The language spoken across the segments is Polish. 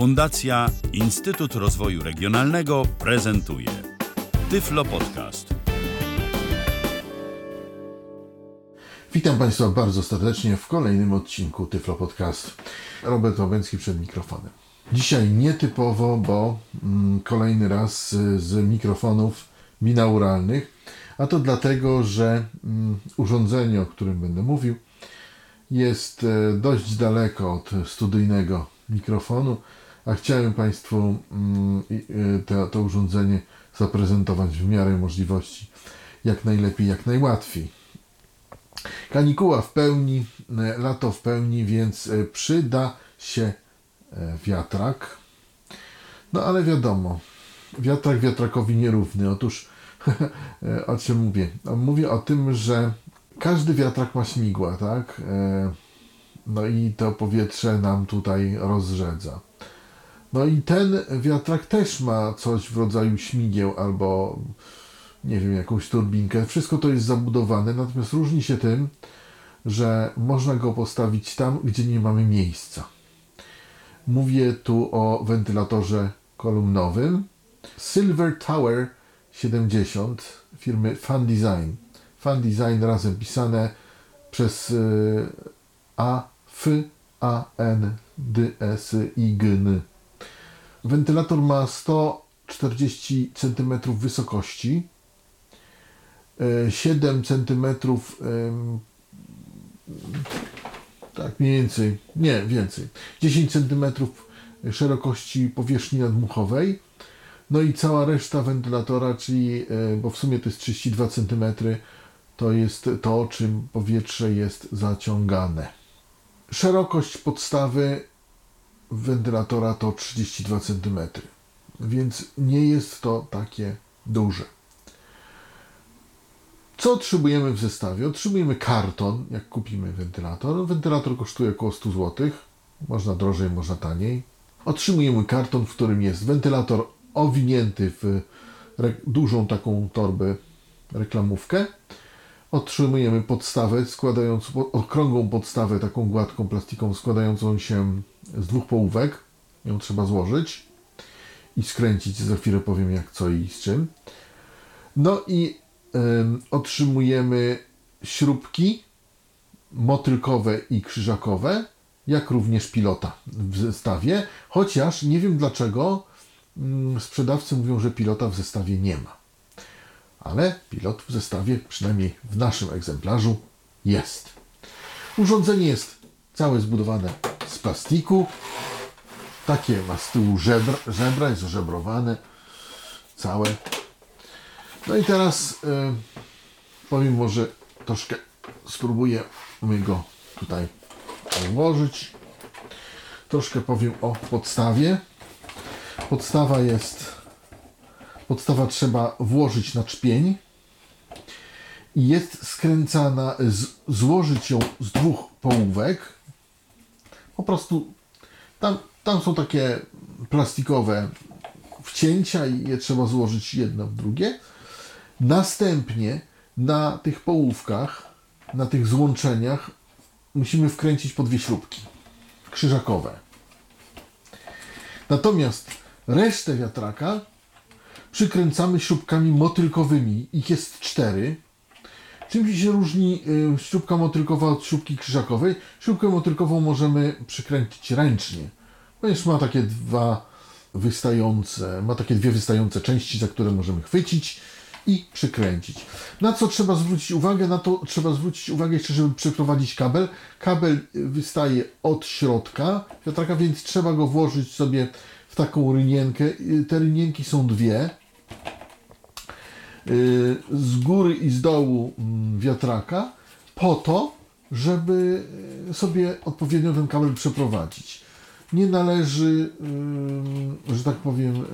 Fundacja Instytut Rozwoju Regionalnego prezentuje Tyflo Podcast. Witam Państwa bardzo serdecznie w kolejnym odcinku Tyflo Podcast. Robert Łabęcki przed mikrofonem. Dzisiaj nietypowo, bo mm, kolejny raz z, z mikrofonów binauralnych, a to dlatego, że mm, urządzenie, o którym będę mówił, jest e, dość daleko od studyjnego mikrofonu, a chciałem Państwu mm, e, to, to urządzenie zaprezentować w miarę możliwości jak najlepiej, jak najłatwiej. Kanikuła w pełni, e, lato w pełni, więc e, przyda się e, wiatrak. No ale wiadomo, wiatrak wiatrakowi nierówny. Otóż o czym mówię? No, Mówię o tym, że każdy wiatrak ma śmigła, tak? No i to powietrze nam tutaj rozrzedza. No i ten wiatrak też ma coś w rodzaju śmigieł albo nie wiem, jakąś turbinkę. Wszystko to jest zabudowane, natomiast różni się tym, że można go postawić tam, gdzie nie mamy miejsca. Mówię tu o wentylatorze kolumnowym Silver Tower 70 firmy Fan Design. Fan Design razem pisane przez y, A, F, A, N, D, S, I, G, N. Wentylator ma 140 cm wysokości, e, 7 cm tak mniej więcej, nie więcej, 10 cm szerokości powierzchni nadmuchowej, no i cała reszta wentylatora, czyli, e, bo w sumie to jest 32 cm, to jest to, czym powietrze jest zaciągane. Szerokość podstawy wentylatora to 32 cm, więc nie jest to takie duże. Co otrzymujemy w zestawie? Otrzymujemy karton, jak kupimy wentylator. Wentylator kosztuje około 100 zł. Można drożej, można taniej. Otrzymujemy karton, w którym jest wentylator owinięty w dużą taką torbę reklamówkę. Otrzymujemy podstawę składającą, okrągłą podstawę, taką gładką plastikową, składającą się z dwóch połówek. Ją trzeba złożyć i skręcić. Za chwilę powiem jak, co i z czym. No i em, otrzymujemy śrubki motylkowe i krzyżakowe, jak również pilota w zestawie, chociaż nie wiem dlaczego mm, sprzedawcy mówią, że pilota w zestawie nie ma. Ale pilot w zestawie, przynajmniej w naszym egzemplarzu, jest. Urządzenie jest całe zbudowane z plastiku. Takie ma z tyłu żebra, żebra jest ożebrowane całe. No i teraz y, powiem może troszkę spróbuję go tutaj ułożyć. Troszkę powiem o podstawie. Podstawa jest podstawa trzeba włożyć na czpień i jest skręcana, z, złożyć ją z dwóch połówek. Po prostu tam, tam są takie plastikowe wcięcia i je trzeba złożyć jedno w drugie. Następnie na tych połówkach, na tych złączeniach musimy wkręcić po dwie śrubki krzyżakowe. Natomiast resztę wiatraka przykręcamy śrubkami motylkowymi. Ich jest cztery. Czym się różni y, śrubka motylkowa od śrubki krzyżakowej? Śrubkę motylkową możemy przykręcić ręcznie, ponieważ ma takie dwa wystające, ma takie dwie wystające części, za które możemy chwycić i przykręcić. Na co trzeba zwrócić uwagę? Na to trzeba zwrócić uwagę jeszcze, żeby przeprowadzić kabel. Kabel wystaje od środka wiatraka, więc trzeba go włożyć sobie w taką rynienkę. Y, Te rynienki są dwie. Y, z góry i z dołu mm, wiatraka po to, żeby y, sobie odpowiednio ten kabel przeprowadzić. Nie należy, y, że tak powiem, y,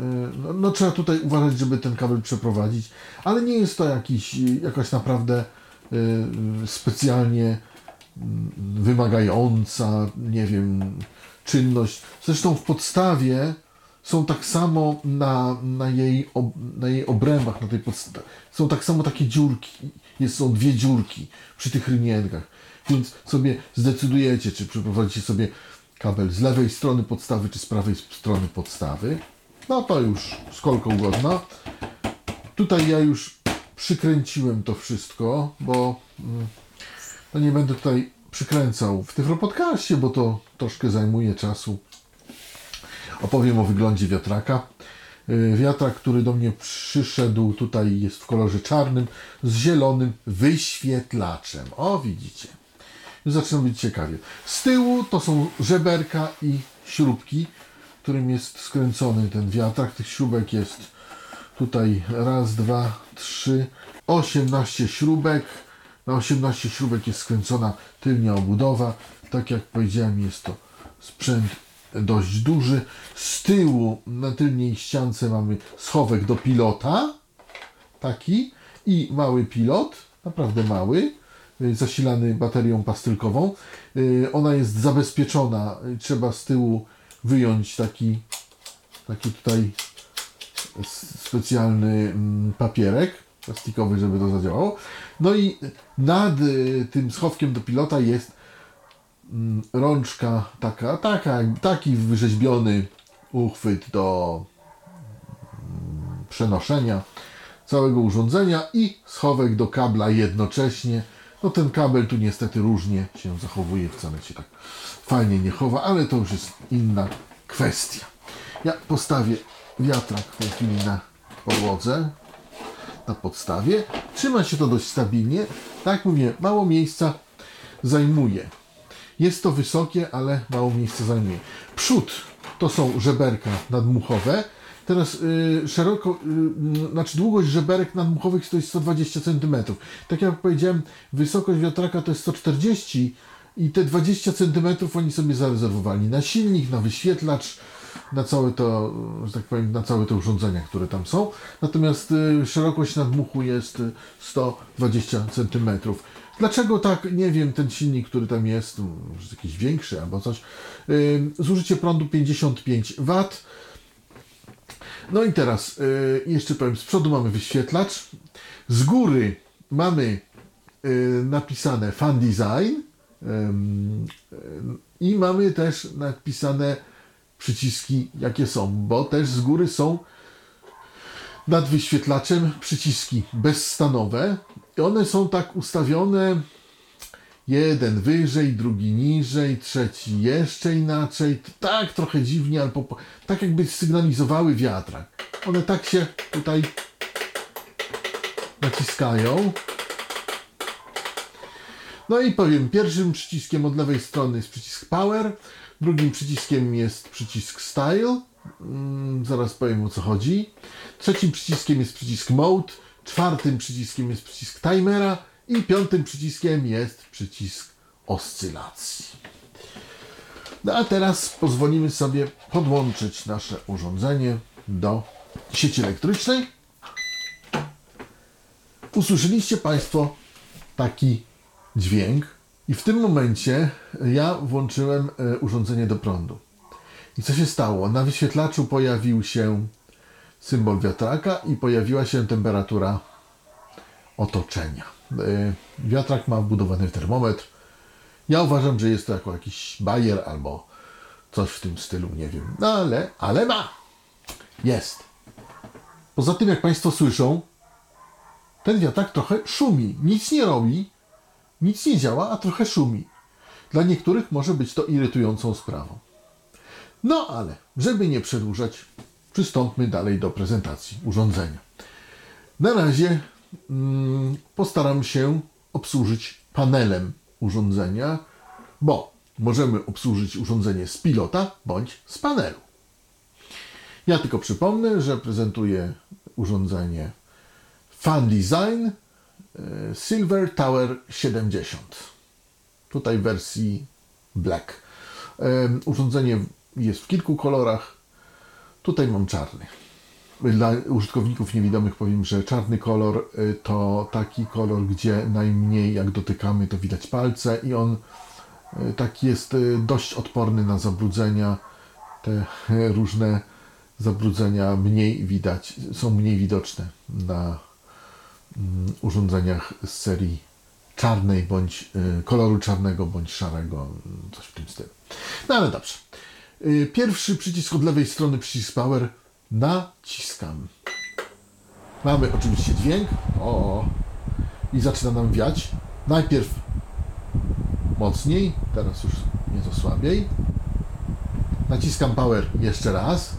no, no trzeba tutaj uważać, żeby ten kabel przeprowadzić, ale nie jest to jakiś, jakaś naprawdę y, y, specjalnie mm, wymagająca, nie wiem, czynność. Zresztą w podstawie są tak samo na, na, jej, ob, na jej obrębach, na tej są tak samo takie dziurki, jest, są dwie dziurki przy tych rynienkach, więc sobie zdecydujecie, czy przeprowadzicie sobie kabel z lewej strony podstawy czy z prawej strony podstawy. No to już skolka ugodna. Tutaj ja już przykręciłem to wszystko, bo mm, no nie będę tutaj przykręcał w tym podcaście, bo to troszkę zajmuje czasu. Opowiem o wyglądzie wiatraka. Y, Wiatrak, który do mnie przyszedł, tutaj jest w kolorze czarnym z zielonym wyświetlaczem. O, widzicie. Już zaczyna być ciekawie. Z tyłu to są żeberka i śrubki, którym jest skręcony ten wiatrak. Tych śrubek jest tutaj raz, dwa, trzy, 18 śrubek. Na 18 śrubek jest skręcona tylnia obudowa. Tak jak powiedziałem, jest to sprzęt dość duży. Z tyłu na tylnej ściance mamy schowek do pilota. Taki. I mały pilot. Naprawdę mały. y, Zasilany baterią pastylkową. Y, Ona jest zabezpieczona. Y, Trzeba z tyłu wyjąć taki, taki tutaj specjalny mm, papierek plastikowy, żeby to zadziałało. No i nad tym schowkiem do pilota jest rączka taka, taka, taki wyrzeźbiony uchwyt do mm, przenoszenia całego urządzenia i schowek do kabla jednocześnie. No ten kabel tu niestety różnie się zachowuje, wcale się tak fajnie nie chowa, ale to już jest inna kwestia. Ja postawię wiatrak w tej chwili na podłodze, na podstawie. Trzyma się to dość stabilnie. Tak jak mówię, mało miejsca zajmuje. Jest to wysokie, ale mało miejsca zajmuje. Przód to są żeberka nadmuchowe. Teraz y, szeroko, y, znaczy długość żeberek nadmuchowych to jest 120 cm. Tak jak powiedziałem, wysokość wiatraka to jest 140 i te 20 cm oni sobie zarezerwowali na silnik, na wyświetlacz, na całe to, że tak powiem, na całe te urządzenia, które tam są. Natomiast y, szerokość nadmuchu jest y, 120 cm. Dlaczego tak? Nie wiem, ten silnik, który tam jest, może jakiś większy albo coś. Zużycie prądu 55 W. No i teraz y, jeszcze powiem, z przodu mamy wyświetlacz. Z góry mamy y, napisane Fan Design y, i mamy też napisane przyciski, jakie są, bo też z góry są nad wyświetlaczem przyciski bezstanowe i one są tak ustawione jeden wyżej, drugi niżej, trzeci jeszcze inaczej. Tak trochę dziwnie, albo po- tak jakby sygnalizowały wiatrak. One tak się tutaj naciskają. No i powiem, pierwszym przyciskiem od lewej strony jest przycisk Power, drugim przyciskiem jest przycisk Style. Mm, zaraz powiem o co chodzi. Trzecim przyciskiem jest przycisk Mode, czwartym przyciskiem jest przycisk Timera i piątym przyciskiem jest przycisk oscylacji. No a teraz pozwolimy sobie podłączyć nasze urządzenie do sieci elektrycznej. Usłyszeliście Państwo taki dźwięk i w tym momencie ja włączyłem e, urządzenie do prądu. I co się stało? Na wyświetlaczu pojawił się symbol wiatraka i pojawiła się temperatura otoczenia. E, Wiatrak ma wbudowany termometr. Ja uważam, że jest to jako jakiś bajer albo coś w tym stylu, nie wiem. No ale, ale ma. Jest. Poza tym, jak Państwo słyszą, ten wiatrak trochę szumi. Nic nie robi, nic nie działa, a trochę szumi. Dla niektórych może być to irytującą sprawą. No ale, żeby nie przedłużać, przystąpmy dalej do prezentacji urządzenia. Na razie mm, postaram się obsłużyć panelem urządzenia, bo możemy obsłużyć urządzenie z pilota bądź z panelu. Ja tylko przypomnę, że prezentuję urządzenie Fan Design e, Silver Tower 70. Tutaj w wersji Black. Em, Urządzenie jest w kilku kolorach. Tutaj mam czarny. Dla użytkowników niewidomych powiem, że czarny kolor y, to taki kolor, gdzie najmniej jak dotykamy, to widać palce i on y, taki jest y, dość odporny na zabrudzenia. Te różne zabrudzenia mniej widać, są mniej widoczne na mm, urządzeniach z serii czarnej bądź koloru czarnego bądź szarego, y, coś w tym stylu. No ale dobrze. Y, Pierwszy przycisk od lewej strony, przycisk power, naciskam. Mamy oczywiście dźwięk. O, i zaczyna nam wiać. Najpierw mocniej, teraz już nieco słabiej. Naciskam power jeszcze raz.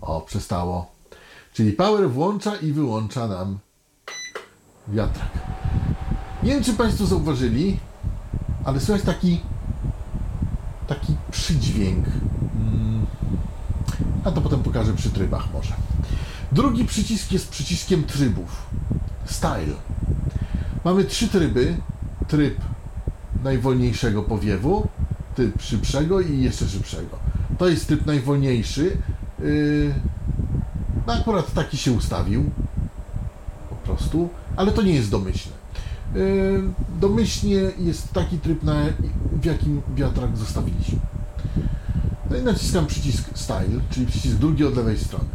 O, przestało. Czyli power włącza i wyłącza nam wiatrak. Nie wiem, czy Państwo zauważyli, ale słychać taki taki przydźwięk. Mm. A to potem pokażę przy trybach może. Drugi przycisk jest przyciskiem trybów. Style. Mamy trzy tryby. Tryb najwolniejszego powiewu, tryb szybszego i jeszcze szybszego. To jest tryb najwolniejszy. No akurat taki się ustawił. Po prostu. Ale to nie jest domyślne. Yy, domyślnie jest taki tryb, na, w jakim wiatrak zostawiliśmy. No i naciskam przycisk Style, czyli przycisk drugi od lewej strony.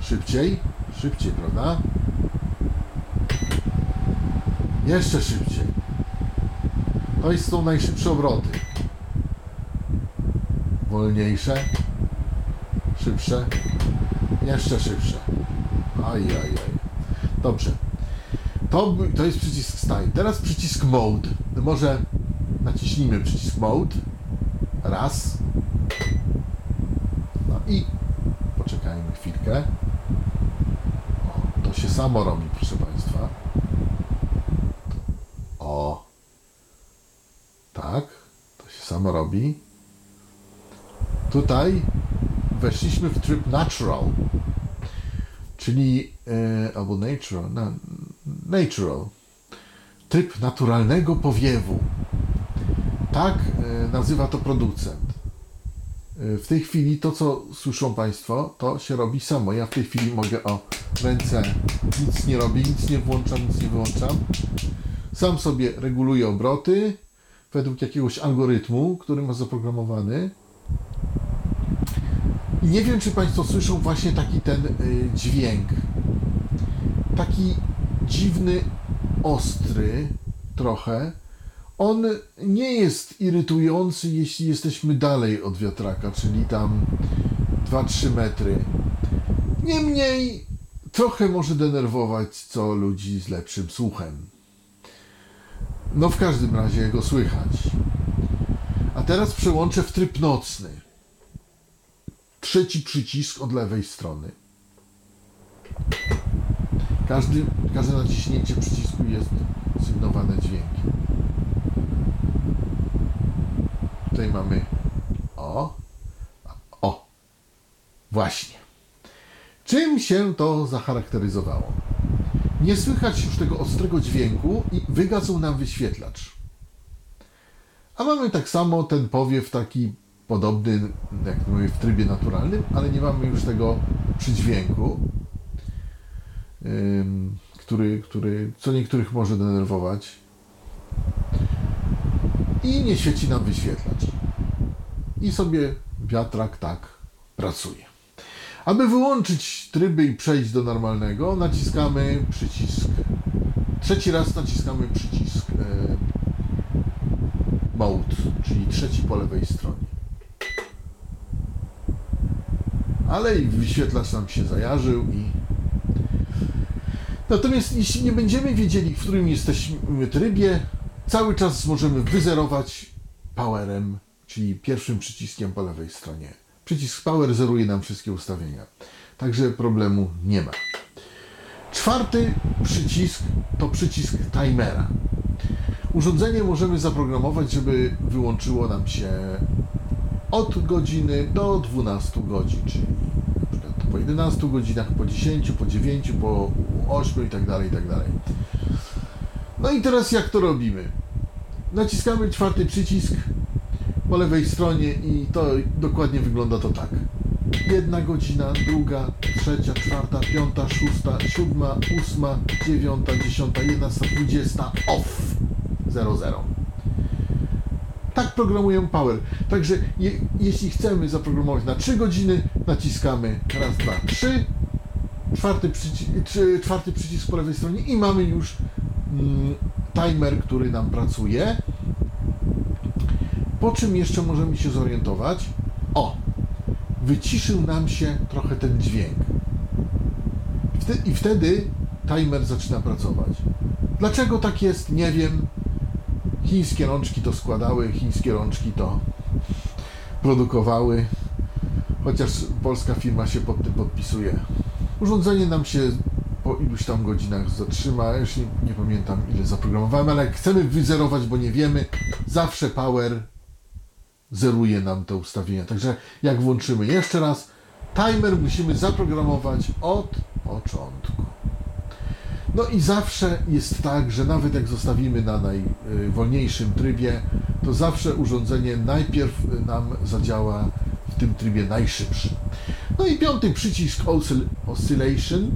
Szybciej, szybciej, prawda? Jeszcze szybciej. To jest są najszybsze obroty. Wolniejsze, szybsze, jeszcze szybsze. Aj, aj, aj. Dobrze. To, to jest przycisk Style. Teraz przycisk Mode. Może naciśnijmy przycisk Mode. Raz. No i poczekajmy chwilkę. O, to się samo robi, proszę Państwa. O. Tak. To się samo robi. Tutaj weszliśmy w tryb Natural. Czyli, e, albo Natural, na, Natural. Tryb naturalnego powiewu. Tak e, nazywa to producent. E, W tej chwili to, co słyszą Państwo, to się robi samo. Ja w tej chwili mogę o ręce nic nie robię, nic nie włączam, nic nie wyłączam. Sam sobie reguluję obroty według jakiegoś algorytmu, który ma zaprogramowany. I nie wiem, czy Państwo słyszą właśnie taki ten y, dźwięk. Taki dziwny, ostry trochę. On nie jest irytujący, jeśli jesteśmy dalej od wiatraka, czyli tam 2-3 metry. Niemniej trochę może denerwować co ludzi z lepszym słuchem. No w każdym razie go słychać. A teraz przełączę w tryb nocny. Trzeci przycisk od lewej strony. Każdy, każde naciśnięcie przycisku jest sygnowane dźwiękiem. Tutaj mamy o, o, właśnie. Czym się to zacharakteryzowało? Nie słychać już tego ostrego dźwięku i wygasł nam wyświetlacz. A mamy tak samo ten powiew taki podobny, jak mówię, w trybie naturalnym, ale nie mamy już tego przydźwięku, który, który co niektórych może denerwować. I nie świeci nam wyświetlacz. I sobie wiatrak tak pracuje. Aby wyłączyć tryby i przejść do normalnego, naciskamy przycisk. Trzeci raz naciskamy przycisk e, Mode, czyli trzeci po lewej stronie. Ale i wyświetlacz nam się zajarzył i. Natomiast jeśli nie będziemy wiedzieli, w którym jesteśmy trybie, cały czas możemy wyzerować powerem, czyli pierwszym przyciskiem po lewej stronie. Przycisk Power zeruje nam wszystkie ustawienia. Także problemu nie ma. Czwarty przycisk to przycisk timera. Urządzenie możemy zaprogramować, żeby wyłączyło nam się od godziny do 12 godzin, czyli po 11 godzinach, po 10, po 9, po 8 i tak dalej, i tak dalej. No i teraz jak to robimy? Naciskamy czwarty przycisk po lewej stronie i to dokładnie wygląda to tak. Jedna godzina, druga, trzecia, czwarta, piąta, szósta, siódma, ósma, dziewiąta, dziesiąta, jedenasta, dwudziesta, off, 00. Tak programuję Power. Także je, jeśli chcemy zaprogramować na 3 godziny, naciskamy raz, dwa, trzy czwarty, przyci czy, czwarty przycisk po lewej stronie i mamy już mm, timer, który nam pracuje. Po czym jeszcze możemy się zorientować? O, wyciszył nam się trochę ten dźwięk. I wtedy timer zaczyna pracować. Dlaczego tak jest? Nie wiem. Chińskie rączki to składały, chińskie rączki to produkowały, chociaż polska firma się pod tym podpisuje. Urządzenie nam się po iluś tam godzinach zatrzyma, już nie, nie pamiętam ile zaprogramowałem, ale jak chcemy wyzerować, bo nie wiemy, zawsze Power zeruje nam te ustawienia. Także jak włączymy jeszcze raz, timer musimy zaprogramować od początku. No i zawsze jest tak, że nawet jak zostawimy na najwolniejszym trybie, to zawsze urządzenie najpierw nam zadziała w tym trybie najszybszym. No i piąty przycisk Oscillation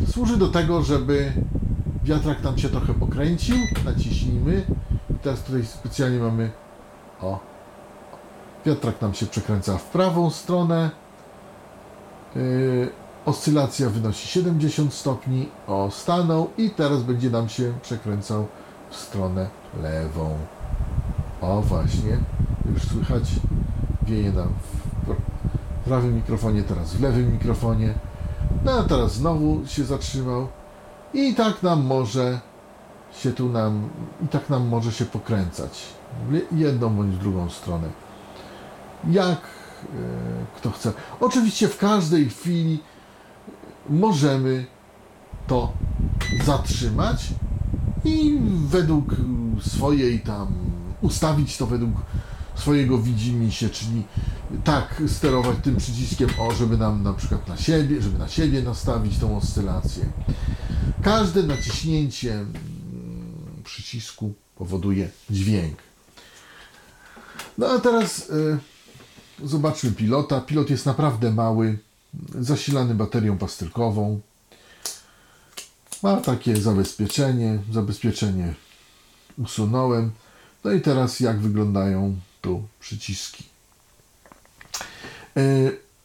yy, służy do tego, żeby wiatrak nam się trochę pokręcił. Naciśnijmy. I teraz tutaj specjalnie mamy o wiatrak nam się przekręca w prawą stronę. Yy, oscylacja wynosi 70 stopni, o stanął i teraz będzie nam się przekręcał w stronę lewą. O właśnie, już słychać, wieje nam w prawym mikrofonie, teraz w lewym mikrofonie. No a teraz znowu się zatrzymał i tak nam może się tu nam, i tak nam może się pokręcać. Jedną bądź drugą stronę. Jak e, kto chce. Oczywiście w każdej chwili możemy to zatrzymać i według swojej tam ustawić to według swojego widzimisię, czyli tak sterować tym przyciskiem o, żeby nam na przykład na siebie, żeby na siebie nastawić tą oscylację. Każde naciśnięcie mm, przycisku powoduje dźwięk. No a teraz y, zobaczmy pilota. Pilot jest naprawdę mały zasilany baterią pastylkową. Ma takie zabezpieczenie. Zabezpieczenie usunąłem. No i teraz jak wyglądają tu przyciski. E,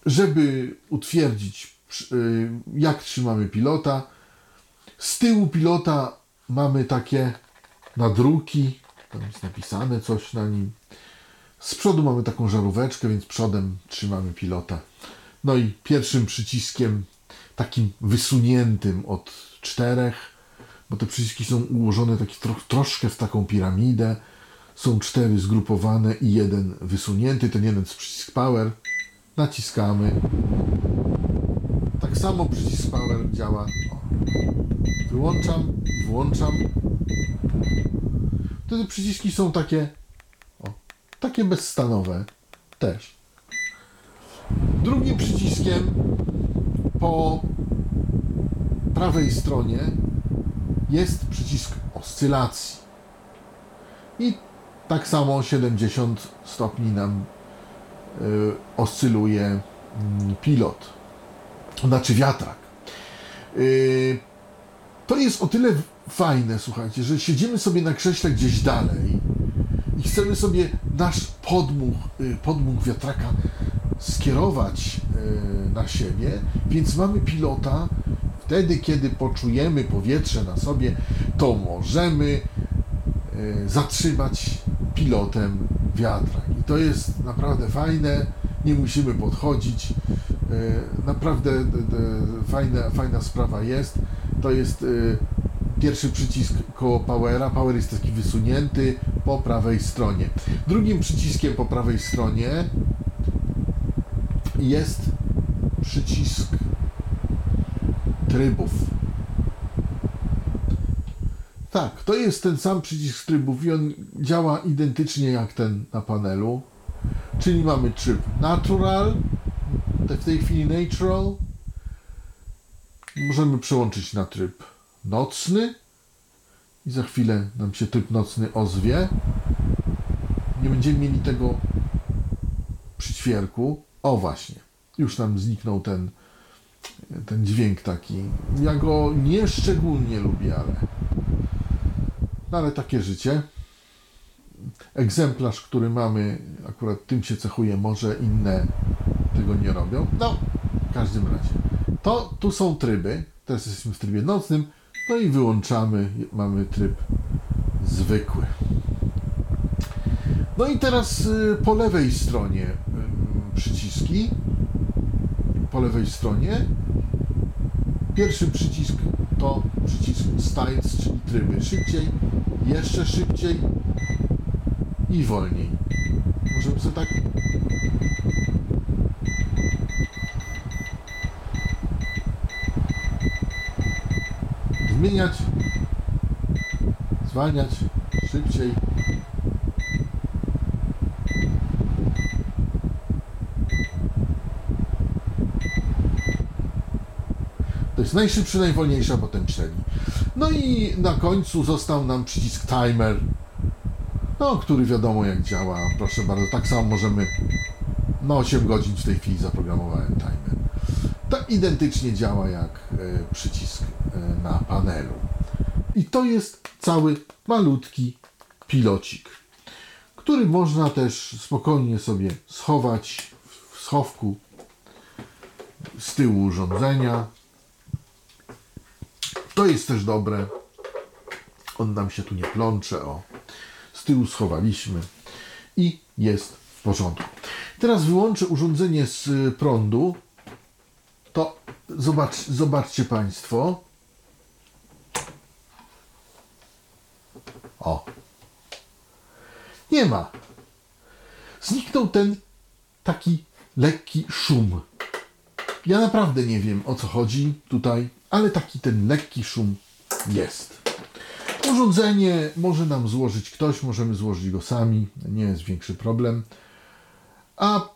żeby utwierdzić, e, jak trzymamy pilota, z tyłu pilota mamy takie nadruki, tam jest napisane coś na nim. Z przodu mamy taką żaróweczkę, więc przodem trzymamy pilota. No i pierwszym przyciskiem, takim wysuniętym od czterech, bo te przyciski są ułożone taki tro, troszkę w taką piramidę. Są cztery zgrupowane i jeden wysunięty, ten jeden z przycisk power. Naciskamy. Tak samo przycisk power działa. O. Wyłączam, włączam. Wtedy przyciski są takie, o, takie bezstanowe też. Drugim przyciskiem po prawej stronie jest przycisk oscylacji. I tak samo 70 stopni nam y, oscyluje y, pilot, znaczy wiatrak. Y, to jest o tyle fajne, słuchajcie, że siedzimy sobie na krześle gdzieś dalej i chcemy sobie nasz podmuch, y, podmuch wiatraka skierować na siebie, więc mamy pilota. Wtedy, kiedy poczujemy powietrze na sobie, to możemy zatrzymać pilotem wiatrak. I to jest naprawdę fajne, nie musimy podchodzić. E, naprawdę fajna, fajna sprawa jest. To jest pierwszy przycisk koło powera. Power jest taki wysunięty po prawej stronie. Drugim przyciskiem po prawej stronie jest przycisk trybów. Tak, to jest ten sam przycisk trybów i on działa identycznie jak ten na panelu. Czyli mamy tryb natural, w tej chwili natural. Możemy przełączyć na tryb nocny i za chwilę nam się tryb nocny ozwie. Nie będziemy mieli tego przyćwierku. O właśnie, już nam zniknął ten, ten dźwięk taki. Ja go nie szczególnie lubię, ale, no ale takie życie. Egzemplarz, który mamy, akurat tym się cechuje, może inne tego nie robią. No, w każdym razie. To tu są tryby. Teraz jesteśmy w trybie nocnym. No i wyłączamy. Mamy tryb zwykły. No i teraz y, po lewej stronie y, przyciski. Po lewej stronie. Pierwszy przycisk to przycisk styles, czyli tryby. Szybciej, jeszcze szybciej i wolniej. Możemy sobie tak zmieniać, zwalniać szybciej. Jest najszybszy, najwolniejszy, a potem średni. No i na końcu został nam przycisk timer, no, który wiadomo jak działa. Proszę bardzo, tak samo możemy na 8 godzin w tej chwili zaprogramowałem timer. To identycznie działa jak e, przycisk e, na panelu. I to jest cały malutki pilocik, który można też spokojnie sobie schować w schowku z tyłu urządzenia. To jest też dobre. On nam się tu nie plącze. O, z tyłu schowaliśmy i jest w porządku. Teraz wyłączę urządzenie z prądu. To zobacz, zobaczcie Państwo. O. Nie ma. Zniknął ten taki lekki szum. Ja naprawdę nie wiem o co chodzi tutaj, ale taki ten lekki szum jest. Urządzenie może nam złożyć ktoś, możemy złożyć go sami, nie jest większy problem. A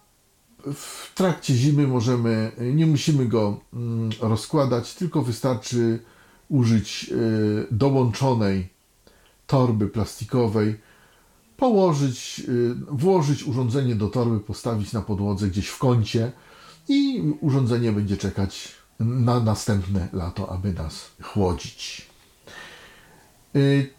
w trakcie zimy możemy, nie musimy go mm, rozkładać, tylko wystarczy użyć y, dołączonej torby plastikowej, położyć, y, włożyć urządzenie do torby, postawić na podłodze gdzieś w kącie i urządzenie będzie czekać na następne lato, aby nas chłodzić. Y,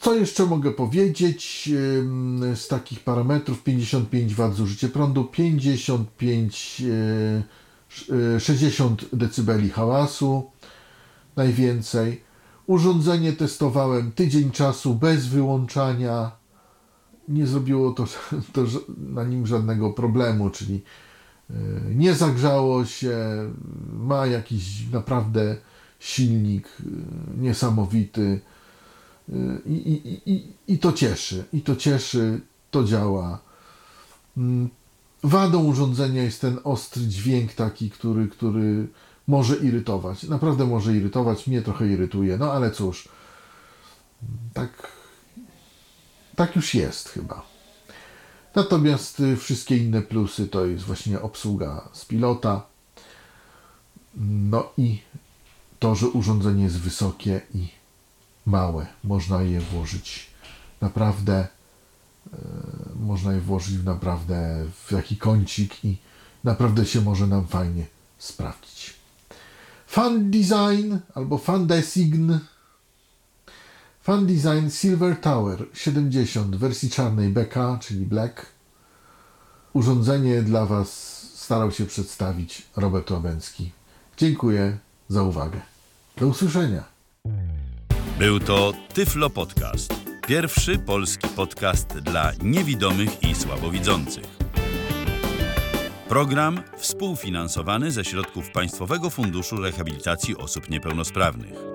Co jeszcze mogę powiedzieć ym, z takich parametrów? 55 W zużycie prądu, 55, y, sz- y, 60 dB hałasu najwięcej. Urządzenie testowałem tydzień czasu bez wyłączania. Nie zrobiło to, to na nim żadnego problemu, czyli y, nie zagrzało się, ma jakiś naprawdę silnik y, niesamowity. I, i, i, I to cieszy, i to cieszy, to działa. Mm, Wadą urządzenia jest ten ostry dźwięk taki, który, który może irytować. Naprawdę może irytować, mnie trochę irytuje, no ale cóż, tak, tak już jest chyba. Natomiast y, wszystkie inne plusy to jest właśnie obsługa z pilota. No i to, że urządzenie jest wysokie i małe. Można je włożyć naprawdę, e, można je włożyć naprawdę w jaki kącik i naprawdę się może nam fajnie sprawdzić. Fan Design albo Fan Design Fan Design Silver Tower 70 w wersji czarnej BK, czyli Black. Urządzenie dla Was starał się przedstawić Robert Łabęcki. Dziękuję za uwagę. Do usłyszenia. Był to Tyflo Podcast. Pierwszy polski podcast dla niewidomych i słabowidzących. Program współfinansowany ze środków Państwowego Funduszu Rehabilitacji Osób Niepełnosprawnych.